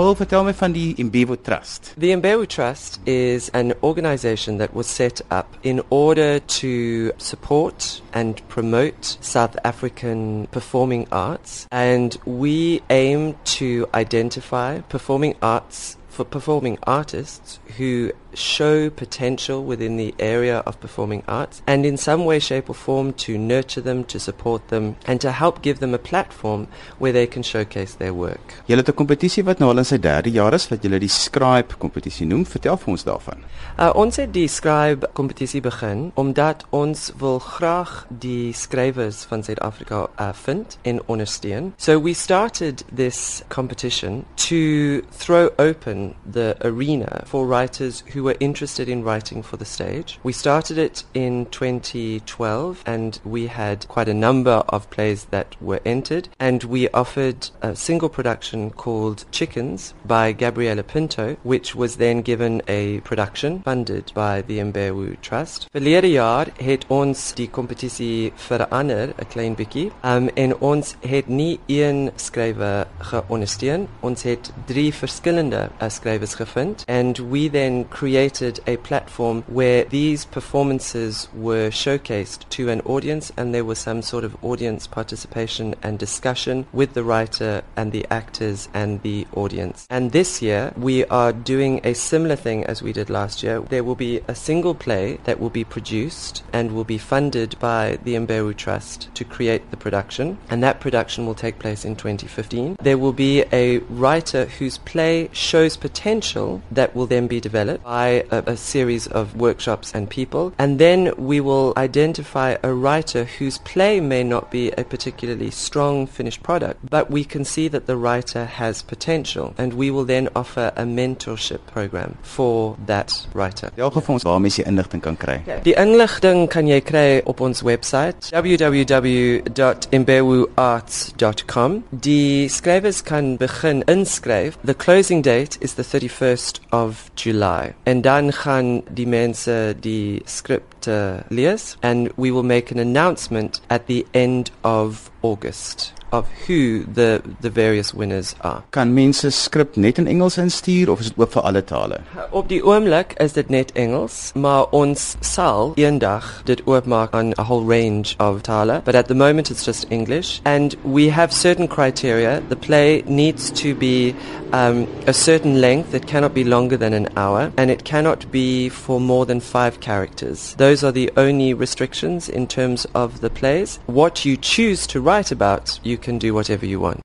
Paul, vertel my van die Imbewu Trust. The Mbewu Trust is an organization that was set up in order to support and promote South African performing arts, and we aim to identify performing arts for performing artists who show potential within the area of performing arts and in some way, shape or form to nurture them, to support them and to help give them a platform where they can showcase their work. Julle het 'n kompetisie wat nou al in sy 3de jaar is wat julle die Scribe kompetisie noem. Vertel vir ons daarvan. Uh, ons het die Scribe kompetisie begin omdat ons wil graag die skrywers van Suid-Afrika uh, vind en ondersteun. So we started this competition to throw open the arena for writers who were interested in writing for the stage. We started it in 2012 and we had quite a number of plays that were entered and we offered a single production called Chickens by Gabriela Pinto which was then given a production funded by the Mbewu Trust. Verlede jaar het ons die kompetisie verander 'n klein bietjie. Um en ons het nie een skrywer geondersteun. Ons het drie verskillende uh, skrywers gevind and we then created a platform where these performances were showcased to an audience and there was some sort of audience participation and discussion with the writer and the actors and the audience. And this year we are doing a similar thing as we did last year. There will be a single play that will be produced and will be funded by the Mbewu Trust to create the production and that production will take place in 2015. There will be a writer whose play shows potential that will then be developed by a, a series of workshops and people and then we will identify a writer whose play may not be a particularly strong finished product but we can see that the writer has potential and we will then offer a mentorship program for that writer. Vertel gou vir ons waar mense inligting kan kry. Die inligting kan jy kry op ons webwerf www.imbewuarts.com. Die skrywers kan begin inskryf. The closing date is the 31st of July. En dan gaan die mense die skripte lees and we will make an announcement at the end of August of who the the various winners are. Kan mense skrip net in Engels instuur of is dit oop vir alle tale? Op die oomblik is dit net Engels, maar ons sal eendag dit oopmaak aan a whole range of tale, but at the moment it's just English and we have certain criteria. The play needs to be um, a certain length. It cannot be longer than an hour and it cannot be for more than 5 characters. Those are the only restrictions in terms of the plays. What you choose to write about, you can do whatever you want.